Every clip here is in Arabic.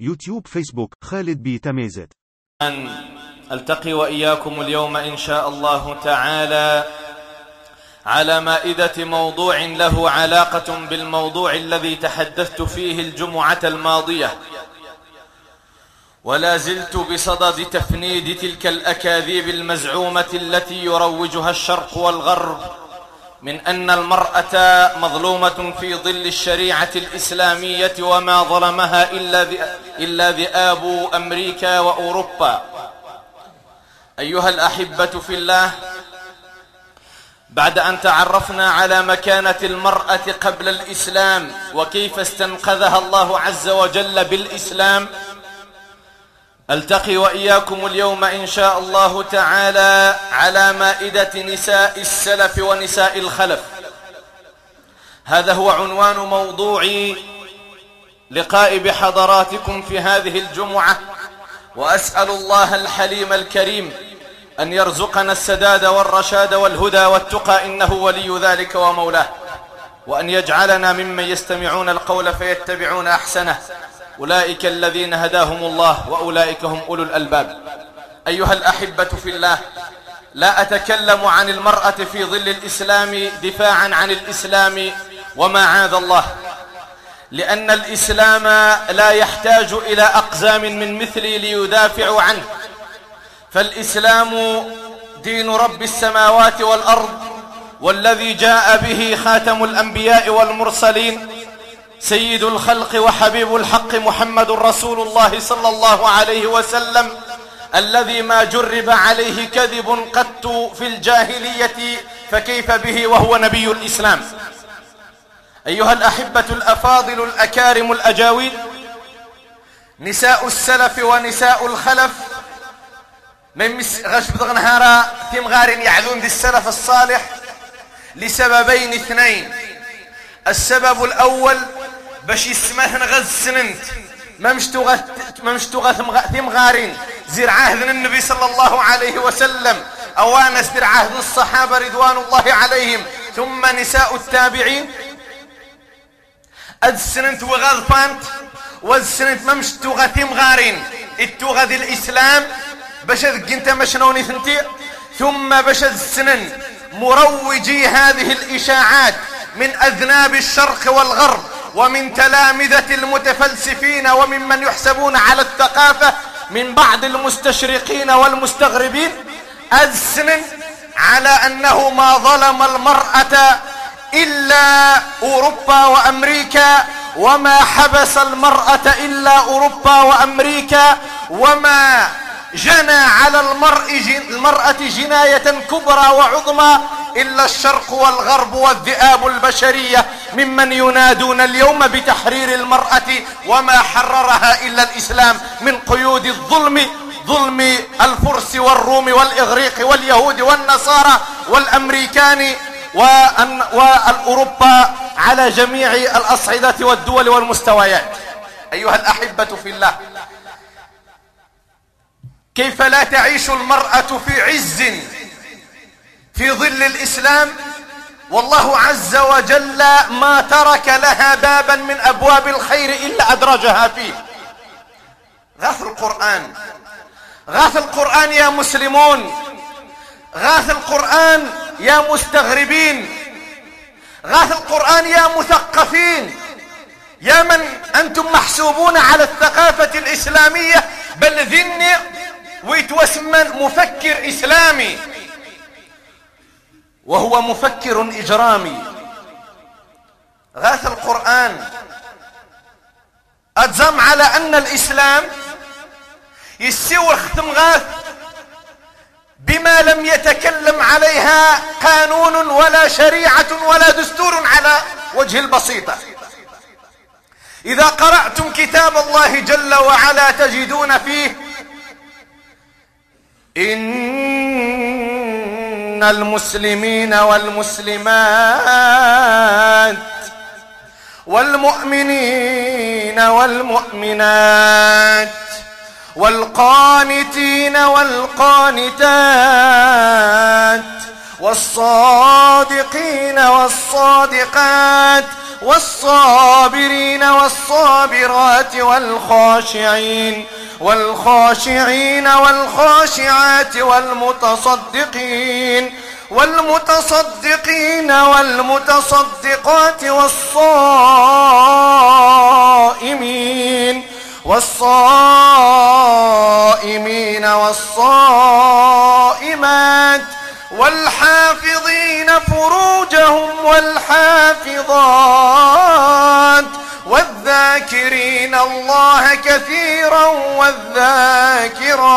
يوتيوب فيسبوك خالد بي تميزت. أن ألتقي وإياكم اليوم إن شاء الله تعالى على مائدة موضوع له علاقة بالموضوع الذي تحدثت فيه الجمعة الماضية. ولا زلت بصدد تفنيد تلك الأكاذيب المزعومة التي يروجها الشرق والغرب. من أن المرأة مظلومة في ظل الشريعة الإسلامية وما ظلمها إلا ذئاب أمريكا وأوروبا. أيها الأحبة في الله بعد أن تعرفنا على مكانة المرأة قبل الإسلام وكيف استنقذها الله عز وجل بالإسلام ألتقي وإياكم اليوم إن شاء الله تعالى على مائدة نساء السلف ونساء الخلف. هذا هو عنوان موضوع لقاء بحضراتكم في هذه الجمعة وأسأل الله الحليم الكريم أن يرزقنا السداد والرشاد والهدى والتقى إنه ولي ذلك ومولاه وأن يجعلنا ممن يستمعون القول فيتبعون أحسنه. أولئك الذين هداهم الله وأولئك هم أولو الألباب. أيها الأحبة في الله لا أتكلم عن المرأة في ظل الإسلام دفاعا عن الإسلام وما عاد الله لأن الإسلام لا يحتاج إلى أقزام من مثلي ليدافعوا عنه. فالإسلام دين رب السماوات والأرض والذي جاء به خاتم الأنبياء والمرسلين سيد الخلق وحبيب الحق محمد رسول الله صلى الله عليه وسلم الذي ما جرب عليه كذب قط في الجاهلية فكيف به وهو نبي الإسلام؟ أيها الأحبة الأفاضل الأكارم الأجاويد نساء السلف ونساء الخلف من غش بضغنهارا تم غار يعذون ذي السلف الصالح لسببين اثنين. السبب الأول باش يسمه نغز سننت. ما مشتوغة ما مشتوغة ثم غارين. زير عهد النبي صلى الله عليه وسلم. أوانس زير عهد الصحابة رضوان الله عليهم. ثم نساء التابعين. أد سننت وغاز بانت والسننت ما مشتوغة ثم غارين. اتوغة الإسلام. باش أنت مشنوني ثنتي؟ ثم باش السنن مروجي هذه الإشاعات من أذناب الشرق والغرب ومن تلامذة المتفلسفين وممن يحسبون على الثقافة من بعض المستشرقين والمستغربين أذسن على أنه ما ظلم المرأة إلا أوروبا وأمريكا وما حبس المرأة إلا أوروبا وأمريكا وما جنى على المرء المرأة جناية كبرى وعظمى إلا الشرق والغرب والذئاب البشرية ممن ينادون اليوم بتحرير المرأة وما حررها إلا الإسلام من قيود الظلم ظلم الفرس والروم والإغريق واليهود والنصارى والأمريكان والأوروبا على جميع الأصعدة والدول والمستويات. أيها الأحبة في الله كيف لا تعيش المرأة في عز في ظل الإسلام؟ والله عز وجل ما ترك لها بابا من أبواب الخير إلا أدرجها فيه. غاث القرآن. غاث القرآن يا مسلمون. غاث القرآن يا مستغربين. غاث القرآن يا مثقفين. يا من أنتم محسوبون على الثقافة الإسلامية. بل ذن ويتوسمن مفكر إسلامي. وهو مفكر إجرامي. غاث القرآن. أجزم على أن الإسلام يسوي ختم غاث بما لم يتكلم عليها قانون ولا شريعة ولا دستور على وجه البسيطة. إذا قرأتم كتاب الله جل وعلا تجدون فيه إن المسلمين والمسلمات والمؤمنين والمؤمنات والقانتين والقانتات والصادقين والصادقات والصابرين والصابرات والخاشعين والخاشعين والخاشعات والمتصدقين والمتصدقين والمتصدقات والصائمين والصائمين والصائمات والحافظين فروجهم والحافظات والذاكرين الله كثيرا والذاكرات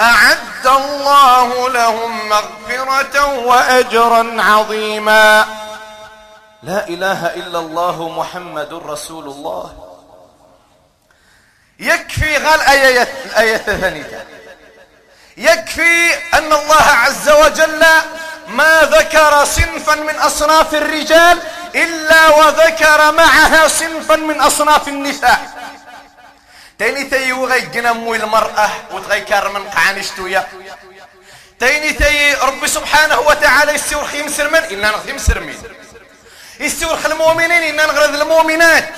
أعد الله لهم مغفرة وأجرا عظيما لا إله إلا الله محمد رسول الله يكفي غال آية الآية الثانية يكفي أن الله عز وجل ما ذكر صنفا من أصناف الرجال إلا وذكر معها صنفا من أصناف النساء. تاني تي وغي موي المرأة وتغيكار من قعانشتويا تاني تي ربي سبحانه وتعالى يستور خيم سرمن إنا نغذي مسرمين يستور المؤمنين إنا نغرذ المؤمنات.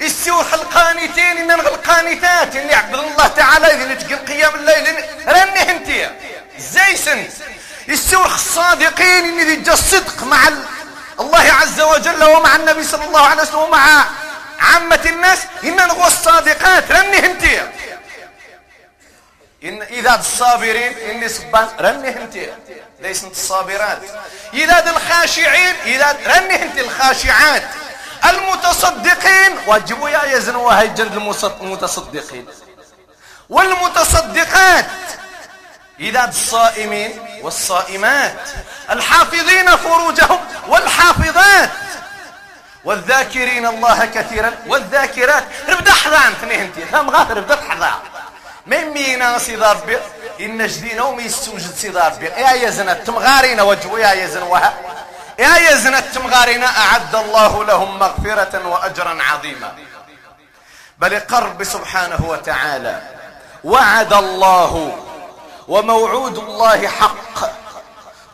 يستور القانتين إنا نغل القانتات إني عبد الله تعالى إذا تقل قيام الليل رني انتيا زي سنت يستور الصادقين إني ذي الصدق مع الله عز وجل ومع النبي صلى الله عليه وسلم ومع عامة الناس. إن نغوى الصادقات رني انتي إن إذا الصابرين إني صبان رني انتي ليس انت الصابرات. إذا الخاشعين إذا رني انت الخاشعات. المتصدقين. واجبوا يا يزنوا هاي جلد المتصدقين. والمتصدقات إذا الصائمين والصائمات. الحافظين فروجهم والحافظات. والذاكرين الله كثيرا والذاكرات. ربدا حضان انت. ثم غاثر ربدا حضان مينا صدار بي إن جدينا ومي يستوجد صدار بي يا يزن التمغارين وجهوا يا يزن وها. يا يزن التمغارين أعد الله لهم مغفرة وأجرا عظيما. بل قرب سبحانه وتعالى وعد الله وموعود الله حق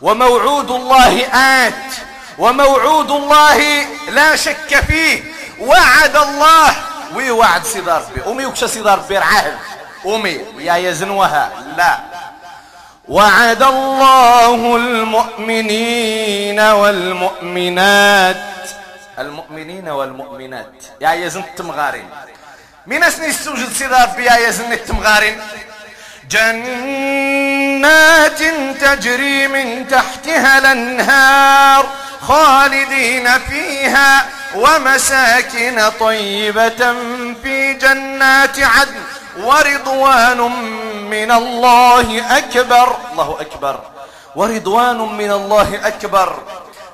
وموعود الله آت وموعود الله لا شك فيه. وعد الله وي وعد سيدار بي أمي وكش سيدار بي عهد. أمي يا يزنوها لا. وعد الله المؤمنين والمؤمنات. المؤمنين والمؤمنات. يا يزن التمغارين من اسني السوجد سيدار بي يا يزن التمغارين جنات تجري من تحتها الأنهار خالدين فيها ومساكن طيبة في جنات عدن. ورضوان من الله أكبر. الله أكبر. ورضوان من الله أكبر.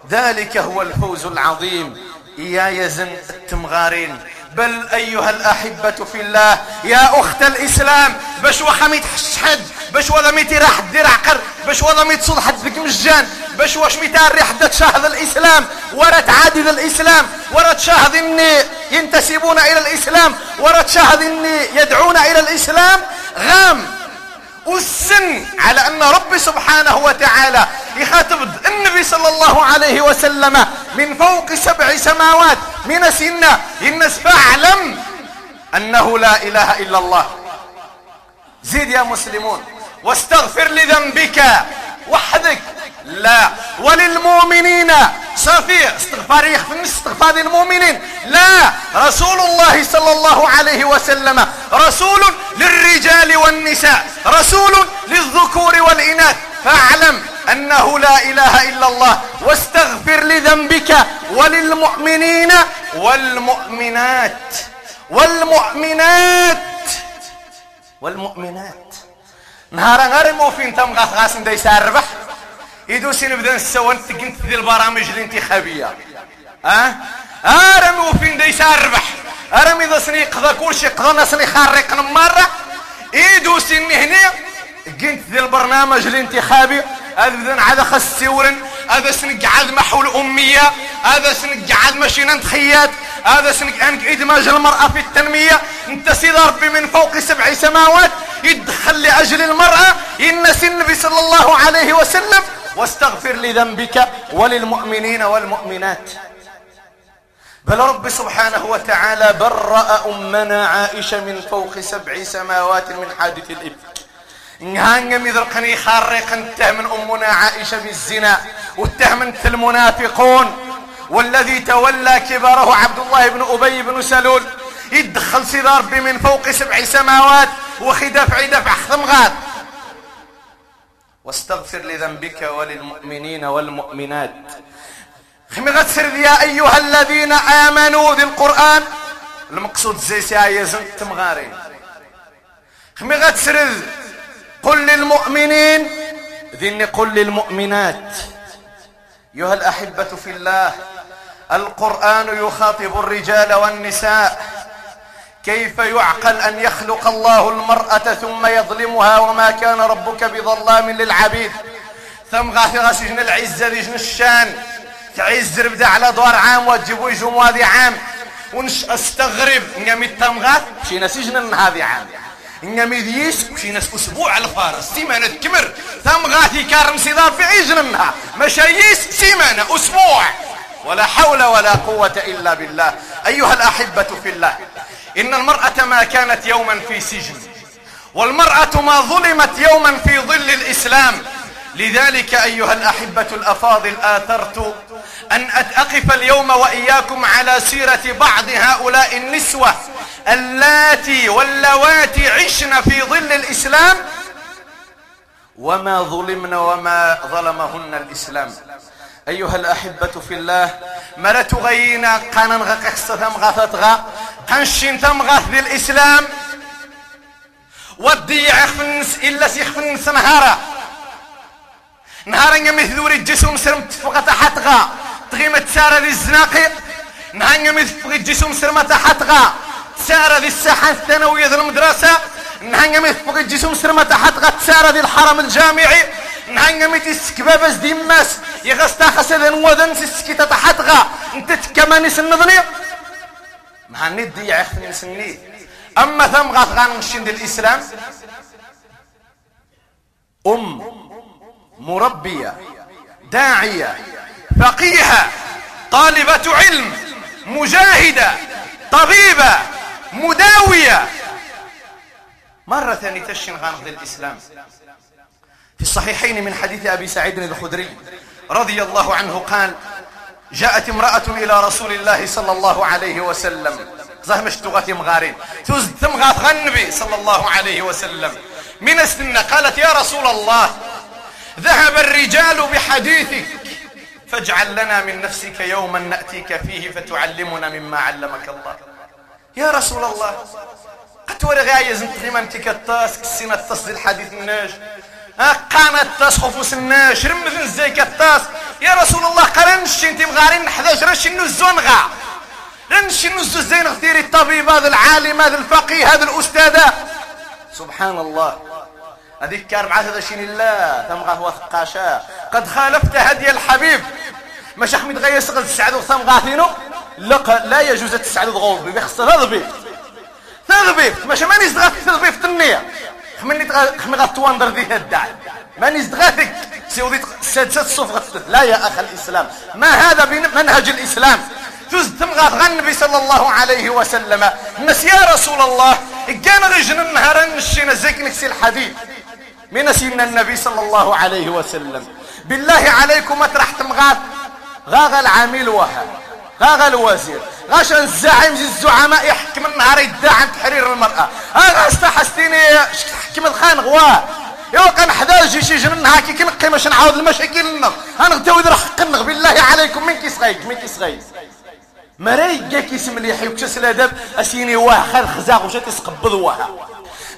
ذلك هو الفوز العظيم. يا يزن التمغارين. بل أيها الأحبة في الله يا أخت الإسلام باش وحميت حشحد باش ولا راح دير عقر باش ولا ميت صلحت بك مجان باش واش ميتاري حدا تشاهد الإسلام ورا تعادل الإسلام ورا تشاهد إني ينتسبون إلى الإسلام ورا تشاهد إني يدعون إلى الإسلام غام. والسن على أن رب سبحانه وتعالى يخاطب النبي صلى الله عليه وسلم من فوق سبع سماوات. من سنة الناس فاعلم أنه لا إله إلا الله. زيد يا مسلمون واستغفر لذنبك وحدك لا. وللمؤمنين صافي استغفار يخفي استغفار للمؤمنين. لا. رسول الله صلى الله عليه وسلم رسول للرجال والنساء رسول للذكور والإناث. فاعلم أنه لا إله إلا الله واستغفر لذنبك وللمؤمنين والمؤمنات. والمؤمنات. والمؤمنات. نهار غير موفين تم غاس غاس ندي ساربح يدوسي نبدا نسوى نتقنت ذي البرامج الانتخابية. آه آه وفين دي ساربح رمي ذا سني قضى كل شيء قضى سني خارق مرة. يدوسي هنا قنت ذي البرنامج الانتخابي هذا هذا خس سورن هذا سنقعد محو الأمية هذا سنقعد مشينا نتخيات هذا سنقعد إدماج المرأة في التنمية. انت سيد ربي من فوق سبع سماوات يدخل لأجل المرأة إن النبي صلى الله عليه وسلم واستغفر لذنبك وللمؤمنين والمؤمنات. بل رب سبحانه وتعالى برأ أمنا عائشة من فوق سبع سماوات من حادث الإفك نهانج مذرقني خارق اتهم أمنا عائشة بالزنا واتهم المنافقون. والذي تولى كبره عبد الله بن أبي بن سلول. يدخل سيدار من فوق سبع سماوات وخدفع دفع ثمغات واستغفر لذنبك وللمؤمنين والمؤمنات. خمي غتسرد يا أيها الذين آمنوا ذي القرآن المقصود زي سيايا زنت تمغاري. خمي غتسرد قل للمؤمنين. ذني قل للمؤمنات. أيها الأحبة في الله. القرآن يخاطب الرجال والنساء. كيف يعقل أن يخلق الله المرأة ثم يظلمها وما كان ربك بظلام للعبيد؟ ثم غاثي غاسجن العزة ديجن الشان. تعز ربدا على دور عام وتجيبوا يجوا هذه عام. ونش أستغرب. نمي التمغات مشينا سجن هذه عام. نمي ديس مشينا أسبوع على سيمانة كمر ثم غاثي كارم سيدار في عجنها. مشايس سيمانة أسبوع. ولا حول ولا قوة إلا بالله. أيها الأحبة في الله. إن المرأة ما كانت يوما في سجن والمرأة ما ظلمت يوما في ظل الإسلام. لذلك أيها الأحبة الأفاضل آثرت أن أقف اليوم وإياكم على سيرة بعض هؤلاء النسوة اللاتي واللواتي عشن في ظل الإسلام. وما ظلمن وما ظلمهن الإسلام. أيها الأحبة في الله مرت غينا قانا غقصة غثت غا قنشين تمغث للإسلام ودي يخفنس إلا سيخفنس نهارا. نهار مثلوري الجسم سرم تفقى تحتغا تغيمة تسارة ذي الزناقي نهار مثل الجسم سرم تحتغا تسارة ذي الساحة الثانوية ذي المدرسة. نهار مثل الجسم سرم تحتغا تسارة ذي الحرم الجامعي. نهار مثل السكبابة دي ماس. يغستا خسد نوذن سكيتا تحتغا انت تكماني سنظني ما ندي يعرفني سني أما ثم غاثغان نشين الإسلام. أم مربية داعية فقيهة طالبة علم مجاهدة طبيبة مداوية. مرة ثانية تشن غانغ الإسلام. في الصحيحين من حديث أبي سعيد الخدري رضي الله عنه قال جاءت امرأة إلى رسول الله صلى الله عليه وسلم. زهمش تغثي مغارين تمغاث غنبي صلى الله عليه وسلم. من السنة قالت يا رسول الله ذهب الرجال بحديثك فاجعل لنا من نفسك يوما نأتيك فيه فتعلمنا مما علمك الله. يا رسول الله قد وري غاية زنت غيما انتك التاس كسينا التاس دي الحديث الناج. قانا التاس خفوس الناش رمذن زيك التاس يا رسول الله قال نشي انت مغارين نحداش رشي نزون غا. نشي نزو زين غديري الطبيب هذا العالم هذا الفقيه هذا الأستاذ. سبحان الله. هذيك كان مع هذا شين الله ثم هو ثقاشا. قد خالفت هدي الحبيب. مش أحمد غير سقل تسعد وثم غاثينو لا لا يجوز تسعد غوض بخص تضبي تضبي مش ما نزغات تضبي في النية. خمني خمني غتواندر ذي الدع ما نزغاتك سيودي سادسة الصف لا يا أخ الإسلام. ما هذا منهج الإسلام؟ تز تمغى النبي صلى الله عليه وسلم. الناس يا رسول الله كان رجل النهار نشينا زيك نكسي الحديث من سيدنا النبي صلى الله عليه وسلم. بالله عليكم اطرح تمغات غاغ العامل وها غاغ الوزير غاش الزعيم زي الزعماء يحكم النهار يدعى عن تحرير المرأة. هذا استحستيني حكم الخان يا كان حدا جي شي جن هاكي كنقي باش نعاود المشاكل أنا غتاوي حق النغ بالله عليكم. من كيصغيك من كيصغيك مري جاك اسم لي حيوك الادب أسيني واه خال خزاق وجات يسقبض واه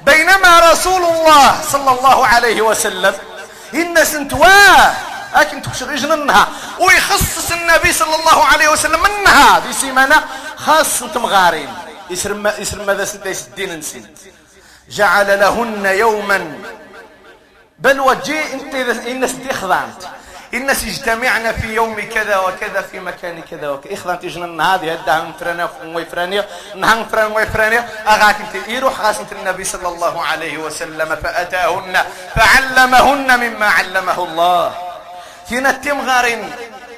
بينما رسول الله صلى الله عليه وسلم الناس انتواه لكن تخشغ جننها ويخصص النبي صلى الله عليه وسلم منها. في سيمانة خاص انت مغارين يسرم يسرم ماذا سنتيس الدين نسيت. جعل لهن يوما. بل وجي انت الناس دي خضانت. الناس اجتمعنا في يوم كذا وكذا في مكان كذا وكذا. إخوان تجنن هذه. هدا مفرانيا ويفرانيا نهان فران ويفرانيا أغاك انت يروح غاس انت النبي صلى الله عليه وسلم فأتاهن فعلمهن مما علمه الله. تنتم غارين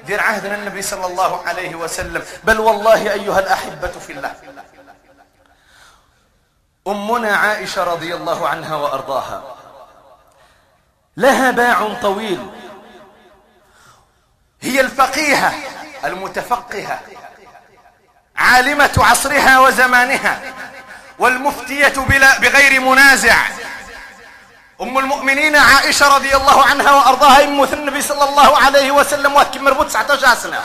دير عهدنا النبي صلى الله عليه وسلم. بل والله أيها الأحبة في الله. أمنا عائشة رضي الله عنها وأرضاها. لها باع طويل. هي الفقيهة المتفقهة. عالمة عصرها وزمانها. والمفتية بلا بغير منازع. أم المؤمنين عائشة رضي الله عنها وأرضاها أم النبي صلى الله عليه وسلم وكم مربوط 19 سنة.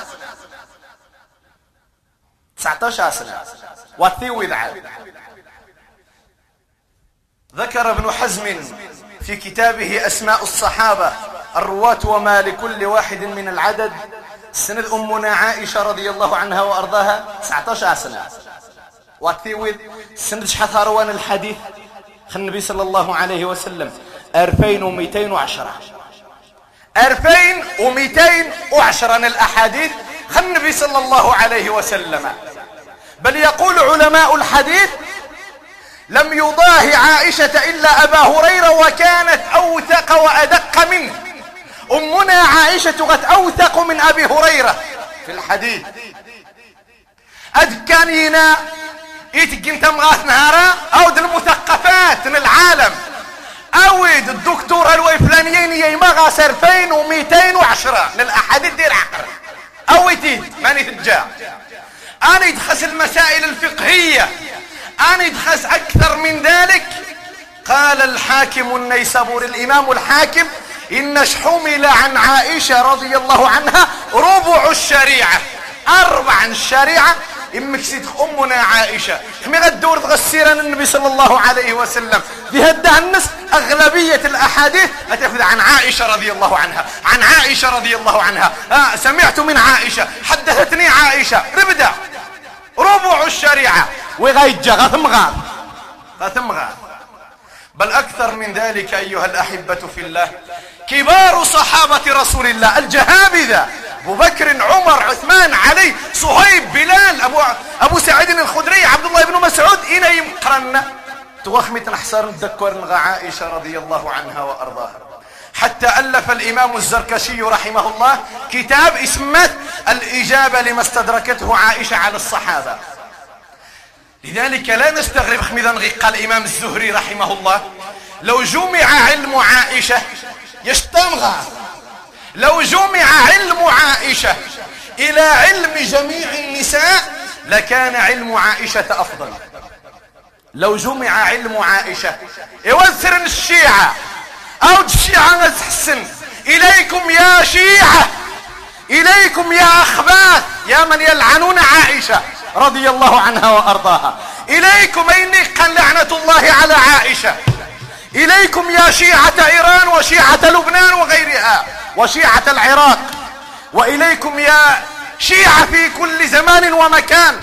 19 سنة. وثيوي ذعب ذكر ابن حزم في كتابه أسماء الصحابة الرواة وما لكل واحد من العدد. سند أمنا عائشة رضي الله عنها وأرضاها 19 سنة. وثيوي سند شحث روان الحديث النبي صلى الله عليه وسلم. 2210 2210 الأحاديث النبي صلى الله عليه وسلم. بل يقول علماء الحديث لم يضاه عائشة إلا أبا هريرة وكانت أوثق وأدق منه. أمنا عائشة قد أوثق من أبي هريرة في الحديث. أدكانينا إتك مغاث نهارا أو المثقفات من العالم. أود الدكتور الوفلانيين يمغى 2210 للأحاديث دير عقر أويتيد ماني تجاه أنا يدخس المسائل الفقهية. أنا يدخس أكثر من ذلك. قال الحاكم النيسابور الإمام الحاكم إن حمل عن عائشة رضي الله عنها ربع الشريعة. أربع الشريعة إمك سيد أمنا عائشة. مي غدور تغسير النبي صلى الله عليه وسلم. بهدى الناس أغلبية الأحاديث أتأخذ عن عائشة رضي الله عنها. عن عائشة رضي الله عنها. آه سمعت من عائشة. حدثتني عائشة. ربدا ربع الشريعة. وغيجة غثم غاث. غثم غاث. بل أكثر من ذلك أيها الأحبة في الله. كبار صحابة رسول الله. الجهابذة. أبو بكر عمر عثمان علي صهيب بلال أبو, أبو سعيد الخدري عبد الله بن مسعود إنا يمقرن. توخمة نحصر نذكر عائشة رضي الله عنها وأرضاها. حتى ألف الإمام الزركشي رحمه الله كتاب اسمه الإجابة لما استدركته عائشة على الصحابة. لذلك لا نستغرب خميذا قال الإمام الزهري رحمه الله. لو جمع علم عائشة يشتمغى لو جمع علم عائشة إلى علم جميع النساء لكان علم عائشة أفضل. لو جمع علم عائشة يوزر الشيعة أو الشيعة تحسن إليكم يا شيعة إليكم يا أخباث يا من يلعنون عائشة رضي الله عنها وأرضاها. إليكم إني قال لعنة الله على عائشة. إليكم يا شيعة إيران وشيعة لبنان وغيرها. وشيعة العراق. وإليكم يا شيعة في كل زمان ومكان.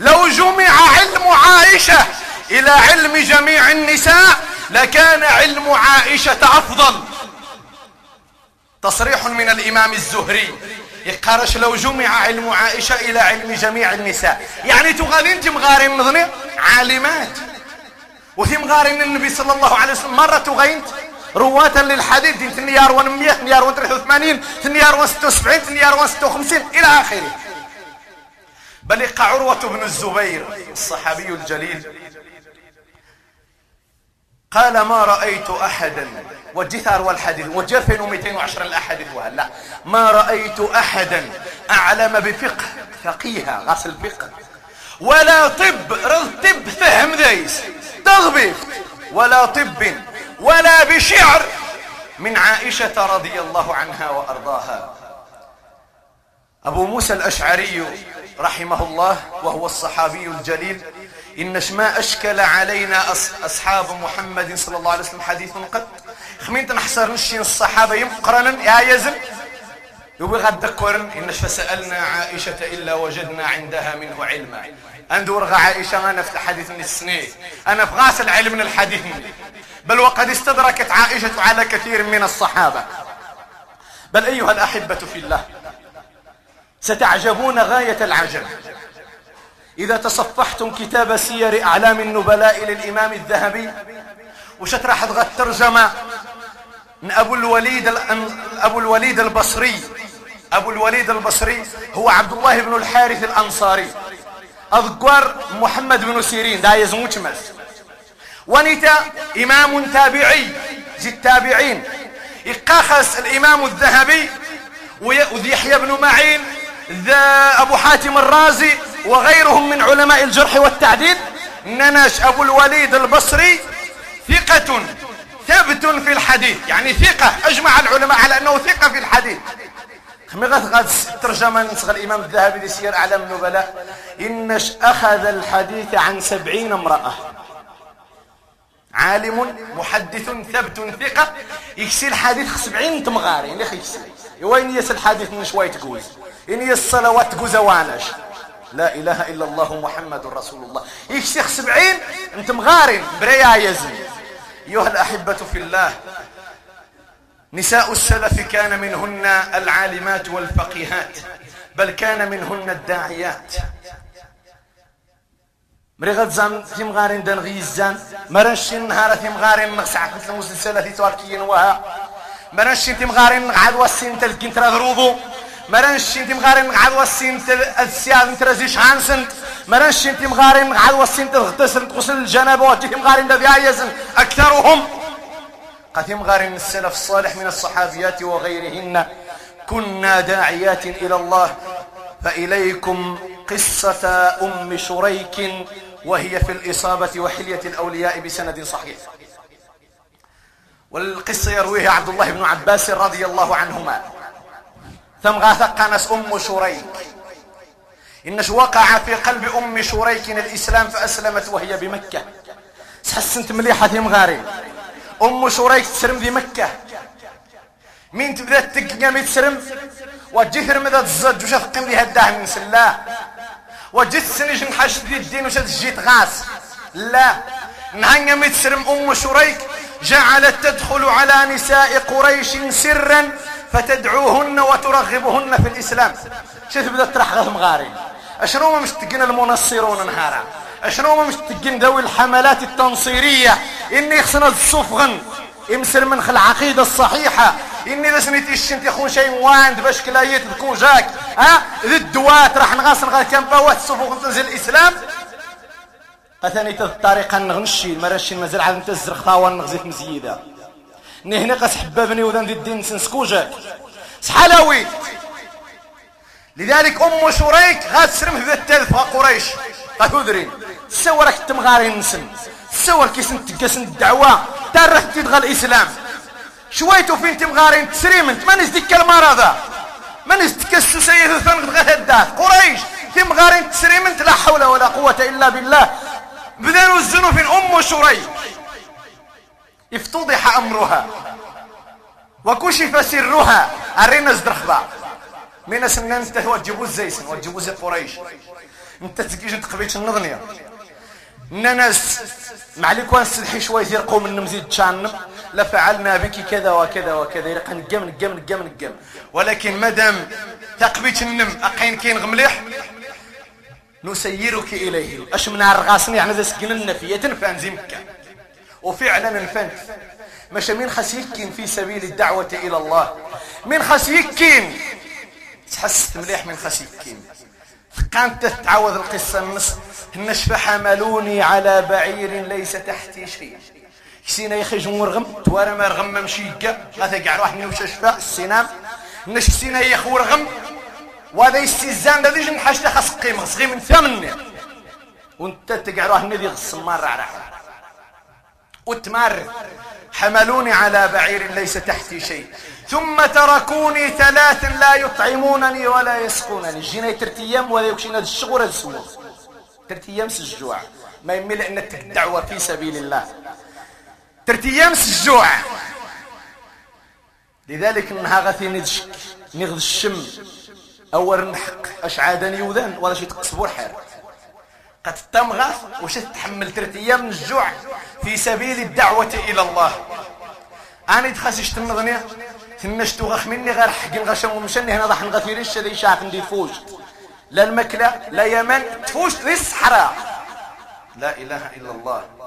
لو جمع علم عائشة إلى علم جميع النساء لكان علم عائشة أفضل. تصريح من الإمام الزهري. يقارش لو جمع علم عائشة إلى علم جميع النساء. يعني تغالين تمغارين مظني عالمات. وثم غارين النبي صلى الله عليه وسلم. مرة تغينت؟ رواة للحديث دين تنيار 100 تنيار 83 تنيار 76 تنيار 56 إلى آخره. بل عروة بن الزبير الصحابي الجليل. قال ما رأيت أحدا. والجثار والحديث ومئتين وعشر الأحاديث وهلا. ما رأيت أحدا. أعلم بفقه فقيها غسل فقه. ولا طب رض طب فهم ذيس تغبي ولا طب ولا بشعر من عائشة رضي الله عنها وأرضاها. أبو موسى الأشعري رحمه الله وهو الصحابي الجليل إن ما أشكل علينا أصحاب محمد صلى الله عليه وسلم حديث قد خمين تنحصر نشين الصحابة يمقرنا يا يزن. يبغى غد ذكرن إن فسألنا عائشة إلا وجدنا عندها منه علما. أندور عائشة أنا في حديث من السنين. أنا في غاسل علم من الحديث. بل وقد استدركت عائشة على كثير من الصحابة. بل أيها الأحبة في الله ستعجبون غاية العجب. إذا تصفحتم كتاب سير أعلام النبلاء للإمام الذهبي وشترح ترجمة أبو الوليد أبو الوليد البصري أبو الوليد البصري هو عبد الله بن الحارث الأنصاري. أذكر محمد بن سيرين دا يزموش مس ونتا إمام تابعي زي التابعين. إقاخس الإمام الذهبي وذي يحيى بن معين ذا أبو حاتم الرازي وغيرهم من علماء الجرح والتعديل. نناش أبو الوليد البصري ثقة ثبت في الحديث. يعني ثقة أجمع العلماء على أنه ثقة في الحديث. خمغت غاد ترجمة نسخ الإمام الذهبي لسير أعلام النبلاء. إنش أخذ الحديث عن سبعين امرأة. عالم محدث ثبت ثقة يكسي الحديث سبعين تمغاري ليخ يكسي وين يس الحديث من شوية تقوز إن يس الصلوات تقوز وانش لا إله إلا الله محمد رسول الله. يكسي سبعين انت مغارين بريا يزن. أيها الأحبة في الله نساء السلف كان منهن العالمات والفقيهات بل كان منهن الداعيات. مريغت زان في مغارين دان غيزان مرنشين نهار في مغارين نغسع في المسلسلة في تواركيين وها. مرنشين في مغارين نقعد وسين تلقين ترى ذروبو مرنشين في مغارين نقعد وسين السياد ترزيش هانسنت مرنشين في مغارين نقعد وسين تغتسل تغسل الجنابة وتي مغارين دا يزن أكثرهم! قتم غار من السلف الصالح من الصحابيات وغيرهن. كنا داعيات إلى الله. فإليكم قصة أم شريك. وهي في الإصابة وحلية الأولياء بسند صحيح. والقصة يرويها عبد الله بن عباس رضي الله عنهما. ثم غاثق ناس أم شريك. إنش وقع في قلب أم شريك الإسلام فأسلمت وهي بمكة. تحسنت مليحة في مغاري. أم شريك تسرم في مكة. مين تبدأ تقام يتسرم وجيثر مدى تزج وش تقيم لي هداه من سلاه وجيت نحش دي الدين وش جيت غاس. لا. نهنيا متسرم أم شريك. جعلت تدخل على نساء قريش سرا فتدعوهن وترغبهن في الإسلام. شو تبدا ترح غاث مغاري. أشنو ما مشتقين المنصرون نهارا؟ أشنو ما مشتقين ذوي الحملات التنصيرية؟ إني خصنا الصفغن يمسر من العقيدة الصحيحة إني لسنيتي الشنت يخون شيء واند باش كلايت تكون جاك. ها؟ ذي الدوات راح نغاصن غير كان باوات الصفوغ تنزل الإسلام. قثني الطريقة نغنشي المرشي المزرعة عاد نتزر خطاوة نغزيت مزيدة. نهنا قاس حبابني وذن ذي الدين سنسكو جاك. سحلاوي! لذلك أم شريك غاتسرم في التلف قريش؟ غتودرين سورك التمغارين نسن. سور كيس نتقاس الدعوة تارك تدغى الإسلام. شويتو فين تمغارين تسريم انت ما نزدك المرض ما نزدك سيد الثنق غهدات قريش تمغارين تسريم انت لا حول ولا قوة إلا بالله. بدانوا الزنو في أم شريك. افتضح أمرها. وكشف سرها. أرينا زدرخبا من اسمنا أنت هو تجيبوا الزيسن وتجيبوا زي قريش. أنت تجيش تقبيت النظنية. ناس معليك وانسلحي شوي يرقوا من مزيد تشانم. لفعلنا بك كذا وكذا وكذا. يرقى نقم نقم نقم نقم ولكن مدام تقبيت النم أقين كين غمليح نسيرك إليه. أش من الرغاسني يعني ذا سكن النفية تنفان زي مكة وفعلا نفنت مش من خسيكين في سبيل الدعوة إلى الله. من خسيكين. تحس مليح من خسيكين. كانت تتعوذ القصة النص. حملوني على بعير ليس تحتي شيء. كسينا يخي جمهور غم توارا ما رغم ممشيكا غاثا قاع روح نوش شفاء السنام نش كسينا يخور غم وهذا يستيزان ده ديجن حاجة خاص قيمة صغي من ثمن. وانت تقع روح مرة على وتمر حملوني على بعير ليس تحتي شيء. ثم تركوني ثلاث لا يطعمونني ولا يسقونني. جينا ترت أيام ولا يكشينا الشغل السوق ترت أيام الجوع ما يمل انك الدعوة في سبيل الله. ترت أيام الجوع لذلك انها غثي ندشك نغذ الشم أول نحق أش عادني وذن ولا شي تقصبور حير قد تمغى وش تحمل ثلاث أيام من الجوع في سبيل الدعوة إلى الله. أنا تخسشت النظنية تنشتو غخ مني غير حق غشم ومشني هنا ضحن غثير الشذي شاف ندي فوج لا المكلة لا يمن تفوش ذي الصحراء لا إله إلا الله.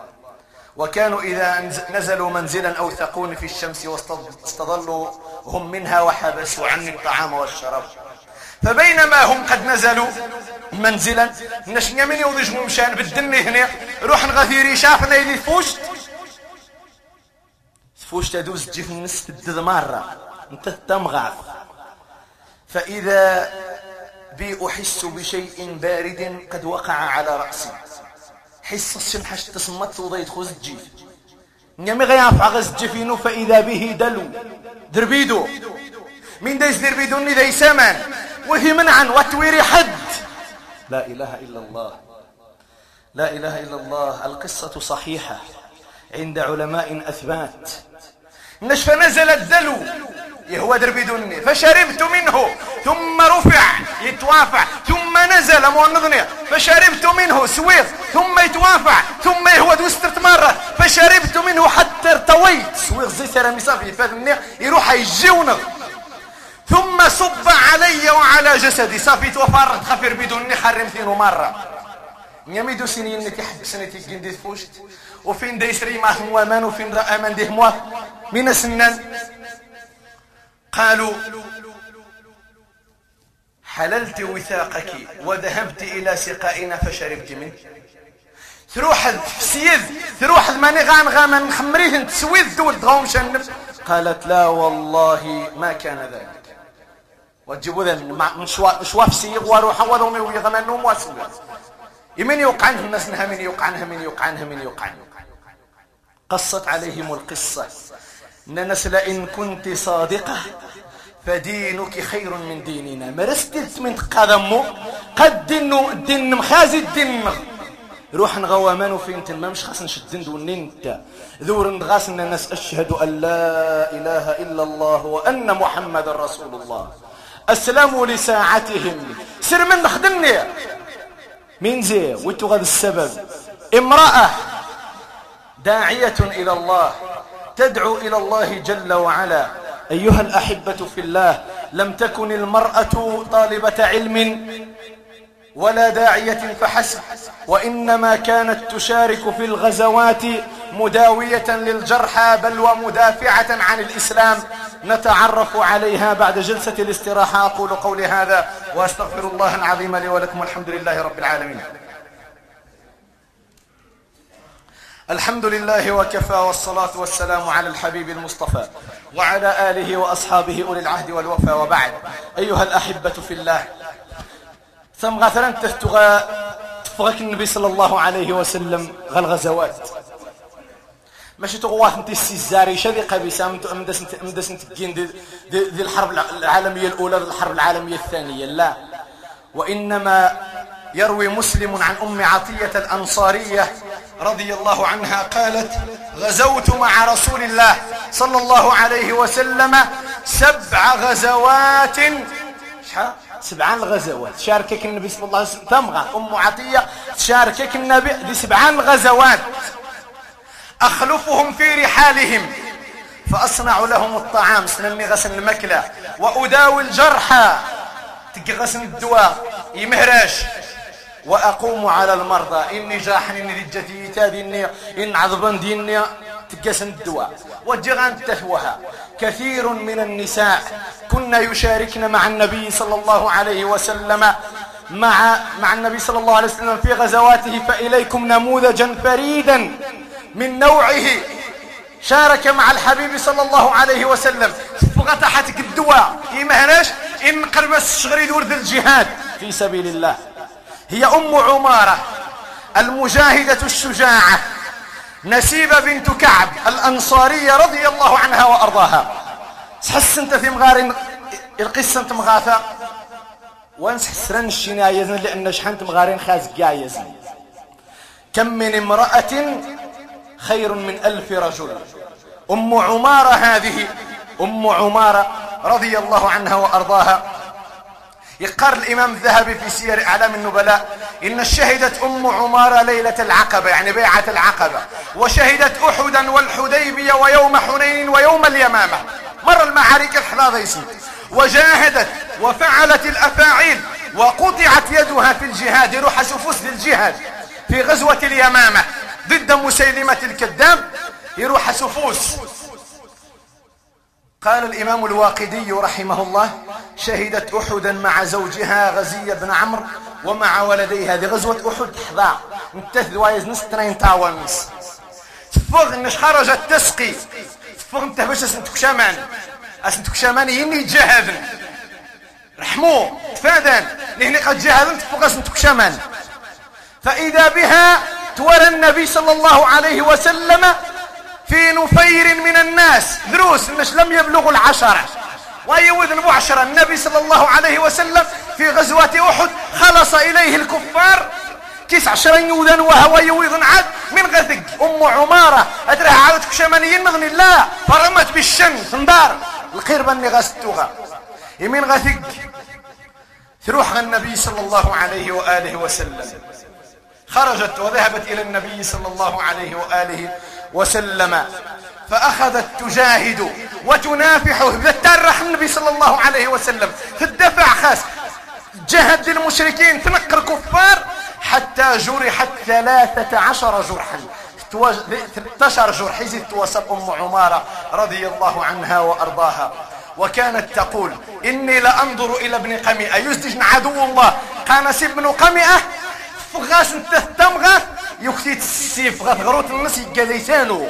وكانوا إذا نزلوا منزلا أوثقون في الشمس واستظلوا هم منها وحبسوا عني الطعام والشراب. فبينما هم قد نزلوا منزلا نشنيا من يوضج مشان بالدني هنا روح نغثيري شافنا اللي فوشت فوشت تدوز تجي في مرة. انت تمغاث فإذا بي أحس بشيء بارد قد وقع على رأسي. حس الشمحش تصمت وضيت خوز الجيف نيامي غيعرف عغز الجفينو فإذا به دلو. دربيدو. من دايس دربيدو ني داي سمن وهي منعا وتويري حد. لا إله إلا الله. لا إله إلا الله. القصة صحيحة. عند علماء أثبات. نشف نزل الدلو يهو دربي دوني فشربت منه ثم رفع يتوافع ثم نزل مونضني فشربت منه سويق ثم يتوافع ثم يهو دوسترت مرة فشربت منه حتى ارتويت. سويق زي سرمي صافي فادني يروح يجيونا. ثم صب علي وعلى جسدي. صافي توفرت خفير بدون حرمتين مرة يميدو سنين نتي حد سنتي جندي فوشت. وفين ديسري ما هو أمان وفين أمان ديه موا. من سنان قالوا حللت وثاقك وذهبت إلى سقائنا فشربت منه. تروح سيد تروح الماني غان غاما نخمريه تسويد دول دغوم شنب. قالت لا والله ما كان ذلك. وتجيبوا ذا مشواف سيغ وروح وضومي ويغمنهم واسوى يمين يوقعنها الناس من يوقعنها من يوقعنها من يوقعنها قصت عليهم القصة. ننس لئن كنت صادقة. فدينك خير من ديننا. مرست من قدمو قد دينو دين مخازي الدين روح نغوامان فين ما مش خاص نشدن دون انت. ذور نغاس الناس أشهد أن لا إله إلا الله وأن محمد رسول الله. اسلموا لساعتهم. سر من نخدمني مين زي وانتو غاد السبب. امرأة داعية إلى الله. تدعو إلى الله جل وعلا. أيها الأحبة في الله لم تكن المرأة طالبة علم ولا داعية فحسب وإنما كانت تشارك في الغزوات مداوية للجرحى بل ومدافعة عن الإسلام. نتعرف عليها بعد جلسة الاستراحة. أقول قولي هذا وأستغفر الله العظيم لي ولكم والحمد لله رب العالمين. الحمد لله وكفى والصلاة والسلام على الحبيب المصطفى وعلى آله وأصحابه أولي العهد والوفى وبعد. أيها الأحبة في الله ثم غثرا تفتغى تفغك النبي صلى الله عليه وسلم غالغزوات ماشي تغوات انت السيزاري شذي قبيسة مدس مدس دي, دي الحرب العالمية الأولى الحرب العالمية الثانية. لا. وإنما يروي مسلم عن أم عطية الأنصارية رضي الله عنها قالت غزوت مع رسول الله صلى الله عليه وسلم سبع غزوات. سبعان الغزوات شاركك النبي صلى الله عليه وسلم. تمغى أم عطية شاركك النبي سبعان الغزوات أخلفهم في رحالهم فأصنع لهم الطعام. سنني غسل المكلة وأداوي الجرحى. تقي غسل الدواء. يمهرش وأقوم على المرضى. إني جاحن رجتي تادي إني إن عضبان ديني تقسم الدواء. وجغان تهوها. كثير من النساء كنا يشاركن مع النبي صلى الله عليه وسلم مع مع النبي صلى الله عليه وسلم في غزواته فإليكم نموذجا فريدا من نوعه. شارك مع الحبيب صلى الله عليه وسلم. فغتحتك الدواء. إيمهناش إن قربس شغري ورد الجهاد. في سبيل الله. هي أم عمارة المجاهدة الشجاعة نسيبة بنت كعب الأنصارية رضي الله عنها وأرضاها. تحس أنت في مغارين القصة أنت مغاثة؟ ونسحس رنشين يزن لأن شحنت مغارين خازق يزن كم من امرأة خير من ألف رجل. أم عمارة هذه أم عمارة رضي الله عنها وأرضاها. يقر الإمام الذهبي في سير أعلام النبلاء إن شهدت أم عمارة ليلة العقبة يعني بيعة العقبة. وشهدت أحدا والحديبية ويوم حنين ويوم اليمامة. مر المعارك الحلاضة يسمى وجاهدت وفعلت الأفاعيل وقطعت يدها في الجهاد روح سفوس للجهاد في غزوة اليمامة ضد مسيلمة الكذاب يروح سفوس قال الإمام الواقدي رحمه الله شهدت أحدا مع زوجها غزية بن عمرو ومع ولديها هذه غزوة أحد. تحضع نتث وايز نس ترين تاونس تفوغ نش خرجت تسقي. تفوغ انت باش أسنتك شامان أسنتك شامان يني جهدن رحمو تفادن. لهني قد جهدن تفوغ أسنتك شامان فإذا بها تورى النبي صلى الله عليه وسلم في نفير من الناس. دروس مش لم يبلغوا العشرة. ويوذن عشرة النبي صلى الله عليه وسلم في غزوة أحد خلص إليه الكفار. كيس عشرين يوذن وهو يوذن عاد. من غثق. أم عمارة. أدرها عادت كشمانيين مغني الله فرمت بالشمس. نضار القربة اللي غستوها يمين غثق. تروح النبي صلى الله عليه وآله وسلم. خرجت وذهبت إلى النبي صلى الله عليه وآله وسلم فأخذت تجاهد وتنافحه بترح النبي صلى الله عليه وسلم. الدفع خاص جهد المشركين تنقر كفار حتى جرحت ثلاثة عشر جرحا. 13 جرح يزيد توصف أم عمارة رضي الله عنها وأرضاها. وكانت تقول إني لأنظر إلى ابن قمئة. يزدج عدو الله. قانس ابن قمئة فغاس تمغاث يكتيت السيف غاث غروت الناس يقاليتانو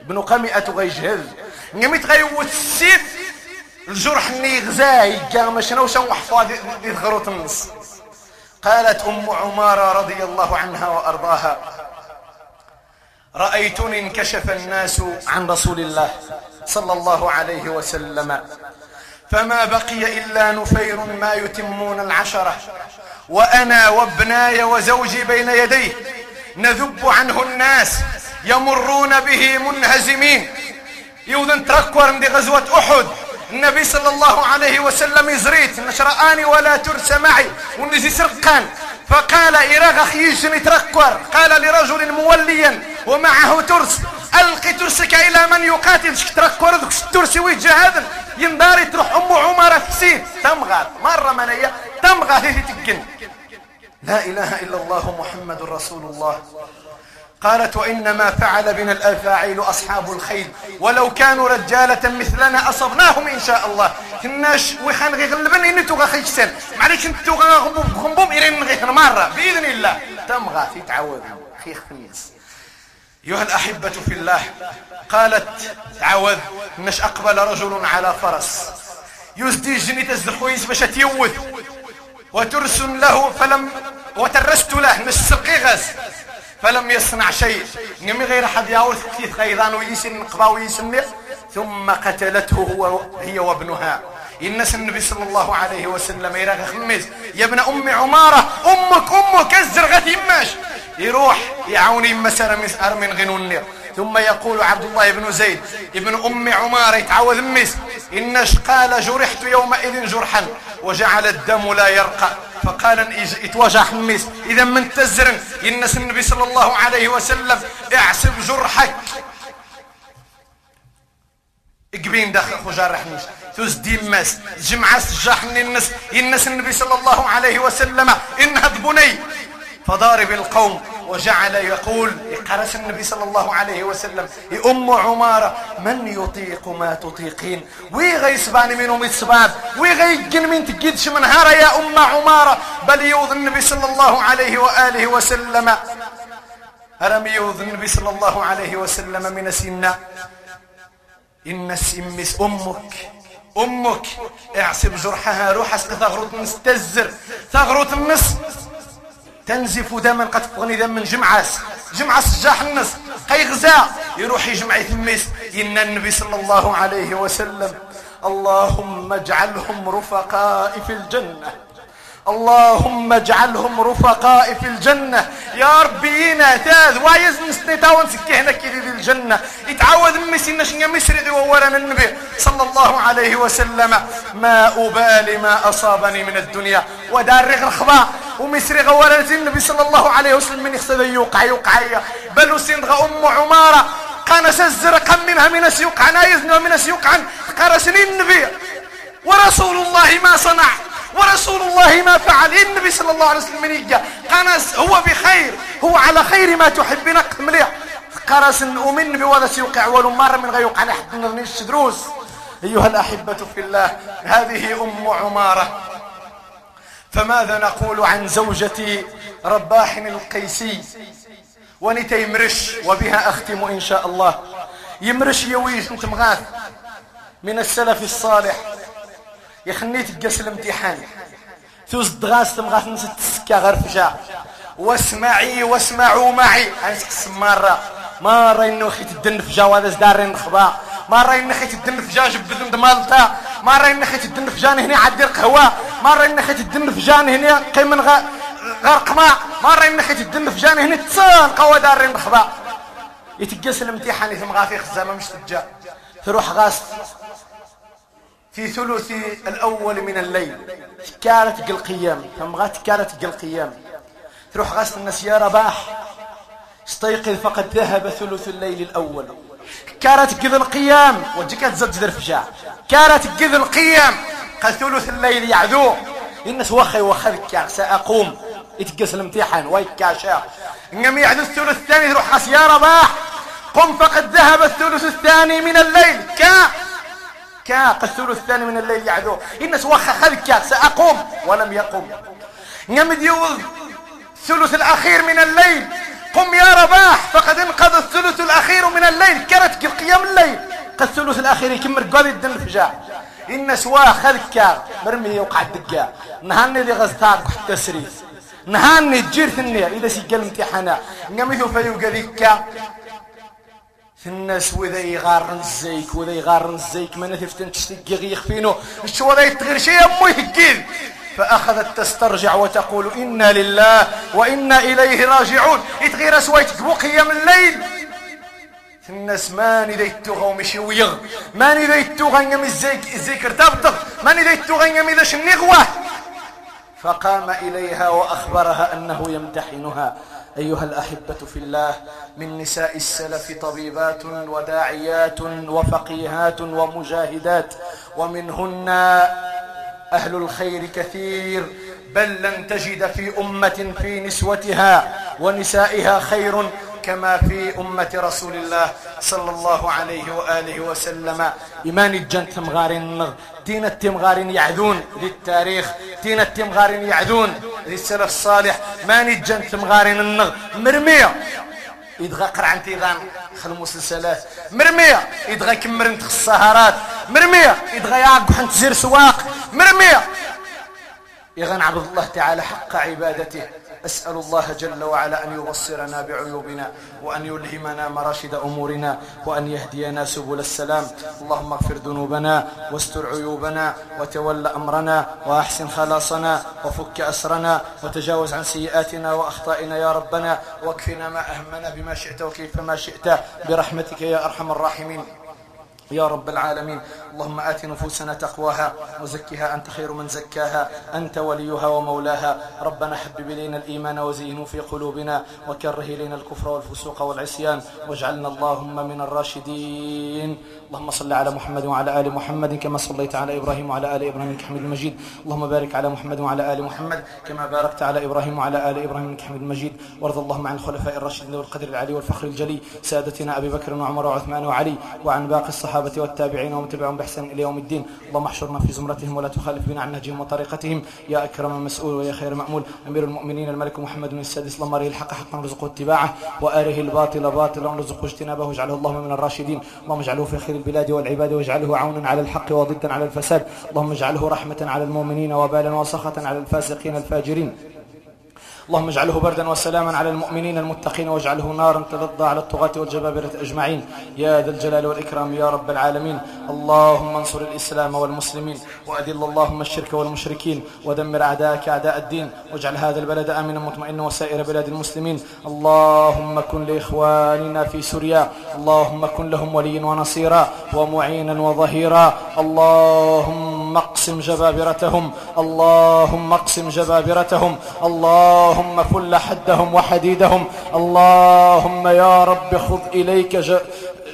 ابن قمئة غيجهز. نميت غيوت السيف الجرح اللي غزاه يقا ما شنوش وحفاظ غروت النص قالت أم عمارة رضي الله عنها وأرضاها رأيتني انكشف الناس عن رسول الله صلى الله عليه وسلم فما بقي إلا نفير ما يتمون العشرة. وأنا وابناي وزوجي بين يديه نذب عنه الناس يمرون به منهزمين. يوذن تركور عند غزوة أحد النبي صلى الله عليه وسلم يزريت نشرآني ولا ترس معي. ونزي سرقان. فقال إراغ خيجني تركور قال لرجل موليا ومعه ترس. ألقي ترسك إلى من يقاتل. تركور ذوك الترسي ويجهد ينباري تروح أم عمر تسيد تمغى مرة منية. تمغى هي تقن لا إله إلا الله محمد رسول الله. قالت وإنما فعل بنا الأفاعيل أصحاب الخيل. ولو كانوا رجالة مثلنا أصبناهم إن شاء الله. كناش وخان غي غلبن إن توغا خيشتن معليش انت توغا غبوب غنبوم إرين غي مرة. بإذن الله. تمغى في تعود خيخ خميس. أيها الأحبة في الله قالت تعود نش أقبل رجل على فرس. يزدي جني تزدخويس باش تيوث وترسم له فلم وترست له نش سقيغس فلم يصنع شيء نمي غير حد كثير خيضان ويسن قبا ويسن ثم قتلته هو هي وابنها. الناس النبي صلى الله عليه وسلم يراغ خميس. يا ابن أم عمارة أمك أمك الزرغه يماش يروح يعوني مسار مسار من غنون ثم يقول عبد الله بن زيد ابن أم عمارة يتعوذ مس إنش قال جرحت يومئذ جرحا وجعل الدم لا يرقى. فقال اتوجع حميس إذا من تزرن ينس النبي صلى الله عليه وسلم اعسب جرحك. اقبين داخل خجار رحميش توز ديماس جمعة سجاح النس ينس النبي صلى الله عليه وسلم انهض بني فضارب القوم وجعل يقول قرس النبي صلى الله عليه وسلم أم عمارة من يطيق ما تطيقين؟ ويغي سبان منهم يتسبان ويغي يجن من تجدش من هارا يا أم عمارة؟ بل يوض النبي صلى الله عليه وآله وسلم. ألم يوض النبي صلى الله عليه وسلم من سنة؟ إن السمس أمك أمك. اعصب جرحها روح اسق ثغرة النس تزر ثغرة النس تنزف دما قد فغني دم من جمعاس. جمعاس جاح النس هي غزاء يروح يجمع يثميس إن النبي صلى الله عليه وسلم. اللهم اجعلهم رفقاء في الجنة. اللهم اجعلهم رفقاء في الجنة. يا ربي تاذ. وايز نسني تاون سكيهنا كذي ذي الجنة. يتعود ميسي نشنيا مصري ذي وورنا النبي صلى الله عليه وسلم. ما أبالي ما أصابني من الدنيا. ودار رغر خبا ومصري غورت النبي صلى الله عليه وسلم. من يخسد يوقع يوقع بل سندغ أم عمارة. قانا سزر قم منها من سيوقع. نايزن ومن سيوقع. قرسني النبي. ورسول الله ما صنع. ورسول الله ما فعل. النبي صلى الله عليه وسلم يلقى قناس هو بخير هو على خير ما تحب. نق مليح. قرس ومن بوضع سيوقع. أول مرة من غير يوقع. نحن نرنيش دروس أيها الأحبة في الله. هذه أم عمارة. فماذا نقول عن زوجة رباح القيسي؟ ونتا يمرش. وبها أختم إن شاء الله. يمرش يويش أنت مغاث. من السلف الصالح. يخني تقاس الامتحان. ثوز دغاس تمغاث نسيت تسكا غير فجا واسمعي واسمعوا معي. السمارة ما راي انه خيت الدن فجا وهذا زدارين خبا ما راي انه خيت الدن فجا جبد ما راي انه خيت الدن فجان هنا عدير قهوة راي انه خيت الدن فجان هنا قيمن غير قماع ما راي انه خيت الدن فجان هنا تصان قوة دارين خبا يتقاس الامتحان يثم في خزامة مش تجا تروح غاس في ثلث الأول من الليل. كانت قل قيام. فمغات كانت قل قيام. تروح غاس الناس يا رباح. استيقظ فقد ذهب ثلث الليل الأول. كانت قذ القيام. وجهك تزج رفجع كانت قذ القيام. قال ثلث الليل يعذو. الناس وخي وخذك سأقوم. يتقس الامتحان ويكاشا إنما يعذو الثلث الثاني. تروح غاس يا رباح. قم فقد ذهب الثلث الثاني من الليل. كا. كا الثلث الثاني من الليل يعدو. الناس وخا خذك سأقوم. ولم يقم. نمد يوض الثلث الأخير من الليل. قم يا رباح فقد انقضى الثلث الأخير من الليل. كانت قيام الليل. قد الثلث الأخير يكمل قاضي الدن فجاء إن سوا خذك مرمي وقع الدقاء نهاني دي غزتاك حتى سريس نهاني تجير ثنية إذا سيقل امتحانا. نمثو فيو قذيك الناس وذا يغارن الزيك وذا يغارن الزيك ما نثفتن تشتقي يخفينو. شو وذا يتغير شيء أمو يهجين فأخذت تسترجع وتقول إنا لله وإنا إليه راجعون. يتغير سويت من الليل. الناس ماني ذا يتوغى ومشي ويغ ماني ذا يتوغى يم الزيك الزيك ارتبطغ ماني ذا يتوغى يم إذا شنغوه فقام إليها وأخبرها أنه يمتحنها. أيها الأحبة في الله من نساء السلف طبيبات وداعيات وفقيهات ومجاهدات ومنهن أهل الخير كثير بل لن تجد في أمة في نسوتها ونسائها خير كما في أمة رسول الله صلى الله عليه وآله وسلم. إيمان الجن تمغارين دين التمغارين يعذون للتاريخ دين التمغارين يعذون للسلف الصالح. مان الجن تمغارين النغ مرمية. يدغى قرعن تيغان خل مسلسلات مرمية. يدغى كمرن السهرات. مرمية. يدغى يعقب حنت زير سواق. مرمية. يغن عبد الله تعالى حق عبادته. أسأل الله جل وعلا أن يبصرنا بعيوبنا وأن يلهمنا مراشد أمورنا وأن يهدينا سبل السلام. اللهم اغفر ذنوبنا واستر عيوبنا وتول أمرنا وأحسن خلاصنا وفك أسرنا وتجاوز عن سيئاتنا وأخطائنا يا ربنا واكفنا ما أهمنا بما شئت وكيف ما شئت. برحمتك يا أرحم الراحمين. يا رب العالمين. اللهم آت نفوسنا تقواها وزكها أنت خير من زكاها أنت وليها ومولاها. ربنا حبب إلينا الإيمان وزينه في قلوبنا وكره إلينا الكفر والفسوق والعصيان واجعلنا اللهم من الراشدين. اللهم صل على محمد وعلى آل محمد كما صليت على إبراهيم وعلى آل إبراهيم إنك حميد مجيد. اللهم بارك على محمد وعلى آل محمد كما باركت على إبراهيم وعلى آل إبراهيم إنك حميد مجيد. وارض اللهم عن الخلفاء الراشدين والقدر العلي والفخر الجلي سادتنا أبي بكر وعمر وعثمان وعلي وعن باقي الصحابة والتابعين ومن تبعهم بإحسان إلى يوم الدين. اللهم احشرنا في زمرتهم ولا تخالف بنا عن نهجهم وطريقتهم يا أكرم مسؤول ويا خير مأمول أمير المؤمنين الملك محمد السادس. اللهم أريه الحق حقا وارزقه اتباعه. وآره الباطل باطلا وارزقه اجتنابه. واجعله اللهم من الراشدين. اللهم اجعله في خير البلاد والعباد واجعله عونا على الحق وضدا على الفساد. اللهم اجعله رحمة على المؤمنين وبالا وسخة على الفاسقين الفاجرين. اللهم اجعله بردا وسلاما على المؤمنين المتقين واجعله نارا تلظى على الطغاة والجبابرة أجمعين. يا ذا الجلال والإكرام يا رب العالمين. اللهم انصر الإسلام والمسلمين وأذل اللهم الشرك والمشركين ودمر أعداءك أعداء الدين واجعل هذا البلد آمنا مطمئنا وسائر بلاد المسلمين. اللهم كن لإخواننا في سوريا اللهم كن لهم وليا ونصيرا ومعينا وظهيرا. اللهم اقسم جبابرتهم اللهم اقسم جبابرتهم اللهم اللهم فل حدهم وحديدهم اللهم يا رب خذ إليك ج...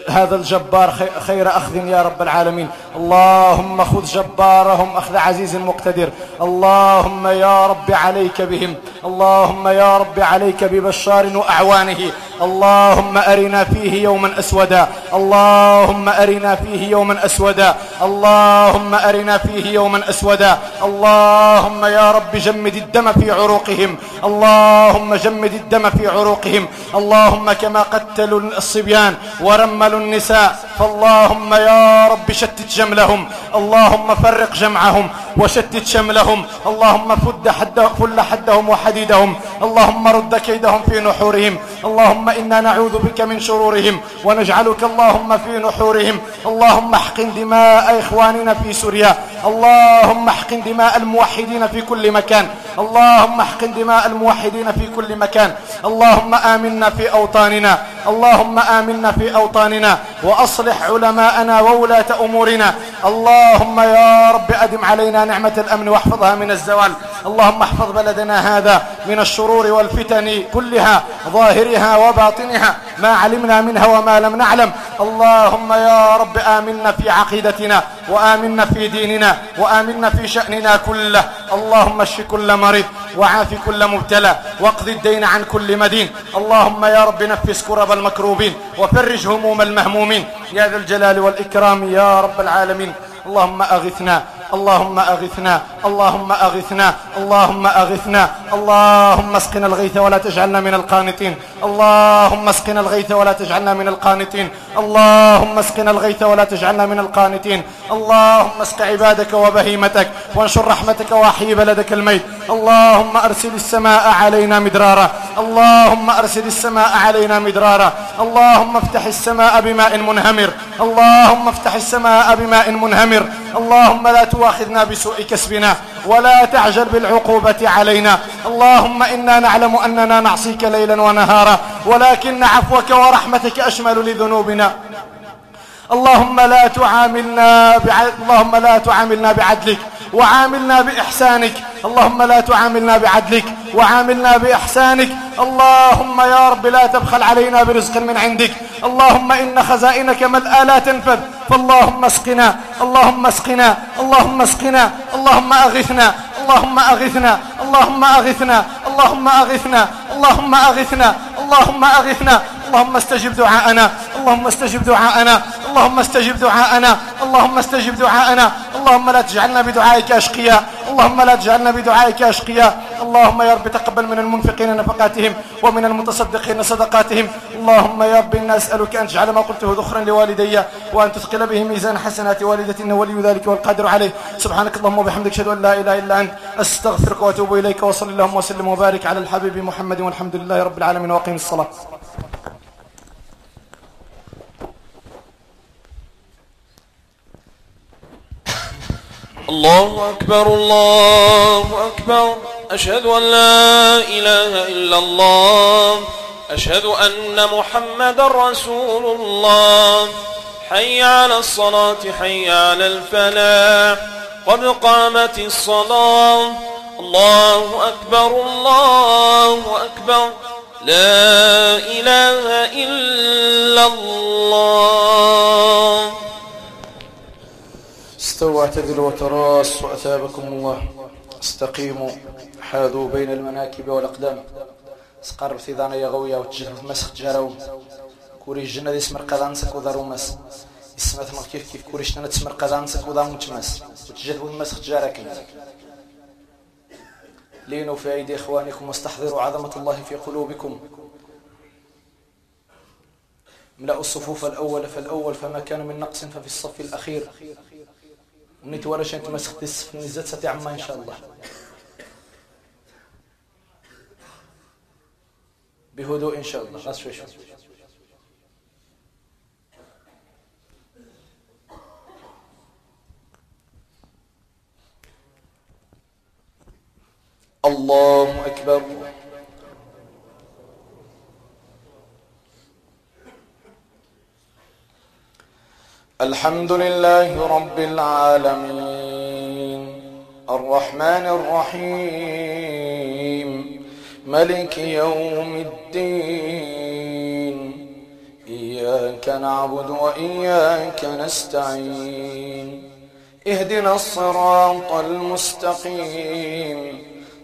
هذا الجبار خير أخذ يا رب العالمين. اللهم خذ جبارهم أخذ عزيز مقتدر اللهم يا رب عليك بهم. اللهم يا رب عليك ببشار وأعوانه. اللهم أرنا فيه يوما أسودا. اللهم أرنا فيه يوما أسودا. اللهم أرنا فيه يوما أسودا. اللهم يا رب جمد الدم في عروقهم. اللهم جمد الدم في عروقهم. اللهم كما قتلوا الصبيان ورملوا النساء. فاللهم يا رب شتت جملهم اللهم فرق جمعهم وشتت شملهم. اللهم فد حد فل حدهم وحديدهم. اللهم رد كيدهم في نحورهم. اللهم إنا نعوذ بك من شرورهم ونجعلك اللهم في نحورهم. اللهم احقن دماء إخواننا في سوريا. اللهم احقن دماء الموحدين في كل مكان. اللهم احقن دماء الموحدين في كل مكان. اللهم آمنا في أوطاننا. اللهم آمنا في أوطاننا وأصلح علماءنا وولاة أمورنا. اللهم يا رب أدم علينا نعمة الأمن واحفظها من الزوال. اللهم احفظ بلدنا هذا من الشرور والفتن كلها ظاهرها وباطنها ما علمنا منها وما لم نعلم. اللهم يا رب آمنا في عقيدتنا وآمنا في ديننا وآمنا في شأننا كله. اللهم اشف كل مريض وعاف كل مبتلى واقض الدين عن كل مدين. اللهم يا رب نفس كرب المكروبين وفرج هموم المهمومين. يا ذا الجلال والإكرام يا رب العالمين. اللهم أغثنا اللهم أغثنا اللهم أغثنا اللهم أغثنا اللهم اسقنا الغيث ولا تجعلنا من القانطين. اللهم اسقنا الغيث ولا تجعلنا من القانطين. اللهم اسقنا الغيث ولا تجعلنا من القانطين. اللهم اسق عبادك وبهيمتك وانشر رحمتك واحيي بلدك الميت. اللهم أرسل السماء علينا مدرارا. اللهم أرسل السماء علينا مدرارا. اللهم افتح السماء بماء منهمر. اللهم افتح السماء بماء منهمر. اللهم لا تواخذنا بسوء كسبنا ولا تعجل بالعقوبة علينا اللهم إنا نعلم أننا نعصيك ليلا ونهارا ولكن عفوك ورحمتك أشمل لذنوبنا اللهم لا تعاملنا. اللهم لا تعاملنا بعدلك وعاملنا بإحسانك. اللهم لا تعاملنا بعدلك. وعاملنا بإحسانك. اللهم يا رب لا تبخل علينا برزق من عندك. اللهم إن خزائنك ملأى لا تنفذ فاللهم اسقنا. اللهم اسقنا. اللهم اسقنا. اللهم أغثنا. اللهم أغثنا. اللهم أغثنا. اللهم أغثنا. اللهم أغثنا. اللهم أغثنا. اللهم استجب دعاءنا. اللهم استجب دعاءنا. اللهم استجب دعاءنا اللهم استجب دعاءنا اللهم لا تجعلنا بدعائك أشقياء اللهم لا تجعلنا بدعائك أشقياء اللهم يا رب تقبل من المنفقين نفقاتهم ومن المتصدقين صدقاتهم اللهم يا رب إنا أسألك أن تجعل ما قلته ذخرا لوالدي وأن تثقل به ميزان حسنات والدتي إنه ولي ذلك والقادر عليه. سبحانك اللهم وبحمدك أشهد أن لا إله إلا أنت أستغفرك وأتوب إليك وصلى اللهم وسلم وبارك على الحبيب محمد والحمد لله رب العالمين وأقيم الصلاة. الله أكبر الله أكبر. أشهد أن لا إله إلا الله. أشهد أن محمد رسول الله. حي على الصلاة حي على الفلاح. قد قامت الصلاة. الله أكبر الله أكبر. لا إله إلا الله. استووا اعتدلوا وتراصوا أثابكم الله. استقيموا. حاذوا بين المناكب والأقدام. سقرب ثيدانا يغويا وتجهد مسخ جاروم كوري الجنة دي سمر قدانسك وضرومس اسمت مر كيف كيف كوري شتنا تسمر قدانسك وضام متمس وتجهد مسخ جارك لينوا في أيدي إخوانكم واستحضروا عظمة الله في قلوبكم. ملأوا الصفوف الأول فالأول فما كان من نقص ففي الصف الأخير. ولا شيء انت مسخت السف نزات ستي عما إن شاء الله. بهدوء إن شاء الله. غاس شوي شوي. الله أكبر. الحمد لله رب العالمين. الرحمن الرحيم. ملك يوم الدين. إياك نعبد وإياك نستعين. اهدنا الصراط المستقيم.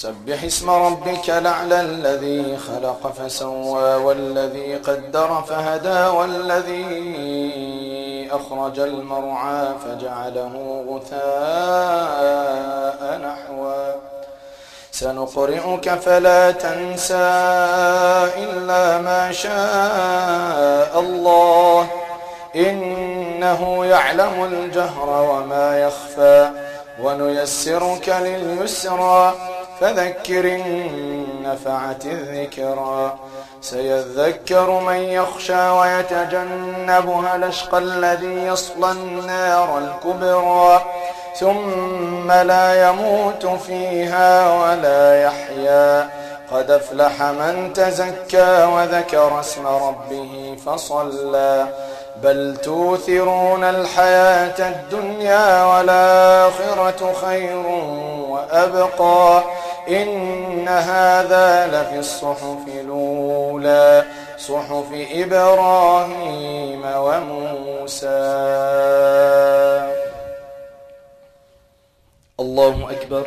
سبح اسم ربك الأعلى الذي خلق فسوى والذي قدر فهدى والذي أخرج المرعى فجعله غثاء نحوا سنقرئك فلا تنسى إلا ما شاء الله. إنه يعلم الجهر وما يخفى. ونيسرك لليسرى. فذكر نفعت الذكرى. سيذكر من يخشى ويتجنبها الأشقى الذي يصلى النار الكبرى. ثم لا يموت فيها ولا يحيا. قد أفلح من تزكى وذكر اسم ربه فصلى. بل توثرون الحياة الدنيا والآخرة خير وأبقى. إن هذا لفي الصحف الأولى صحف إبراهيم وموسى. الله أكبر.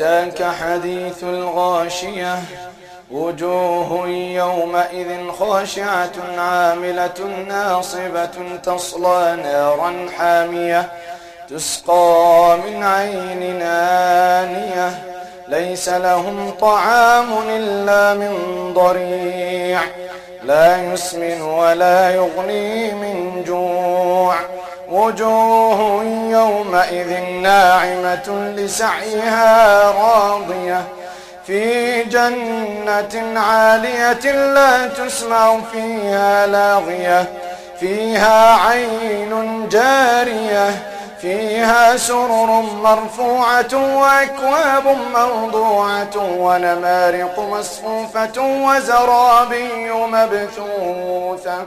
أتاك حديث الغاشية. وجوه يومئذ خاشعة عاملة ناصبة تصلى نارا حامية. تسقى من عين نانية. ليس لهم طعام إلا من ضريع. لا يسمن ولا يغني من جوع. وجوه يومئذ ناعمة لسعيها راضية. في جنة عالية لا تسمع فيها لاغية. فيها عين جارية. فيها سرر مرفوعة وأكواب موضوعة ونمارق مصفوفة وزرابي مبثوثة.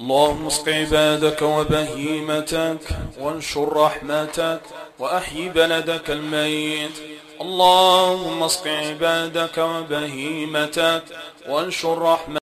اللهم اسق عبادك وبهيمتك وانشر رحمتك وأحيي بلدك الميت. اللهم اسق عبادك وبهيمتك وانشر رحمتك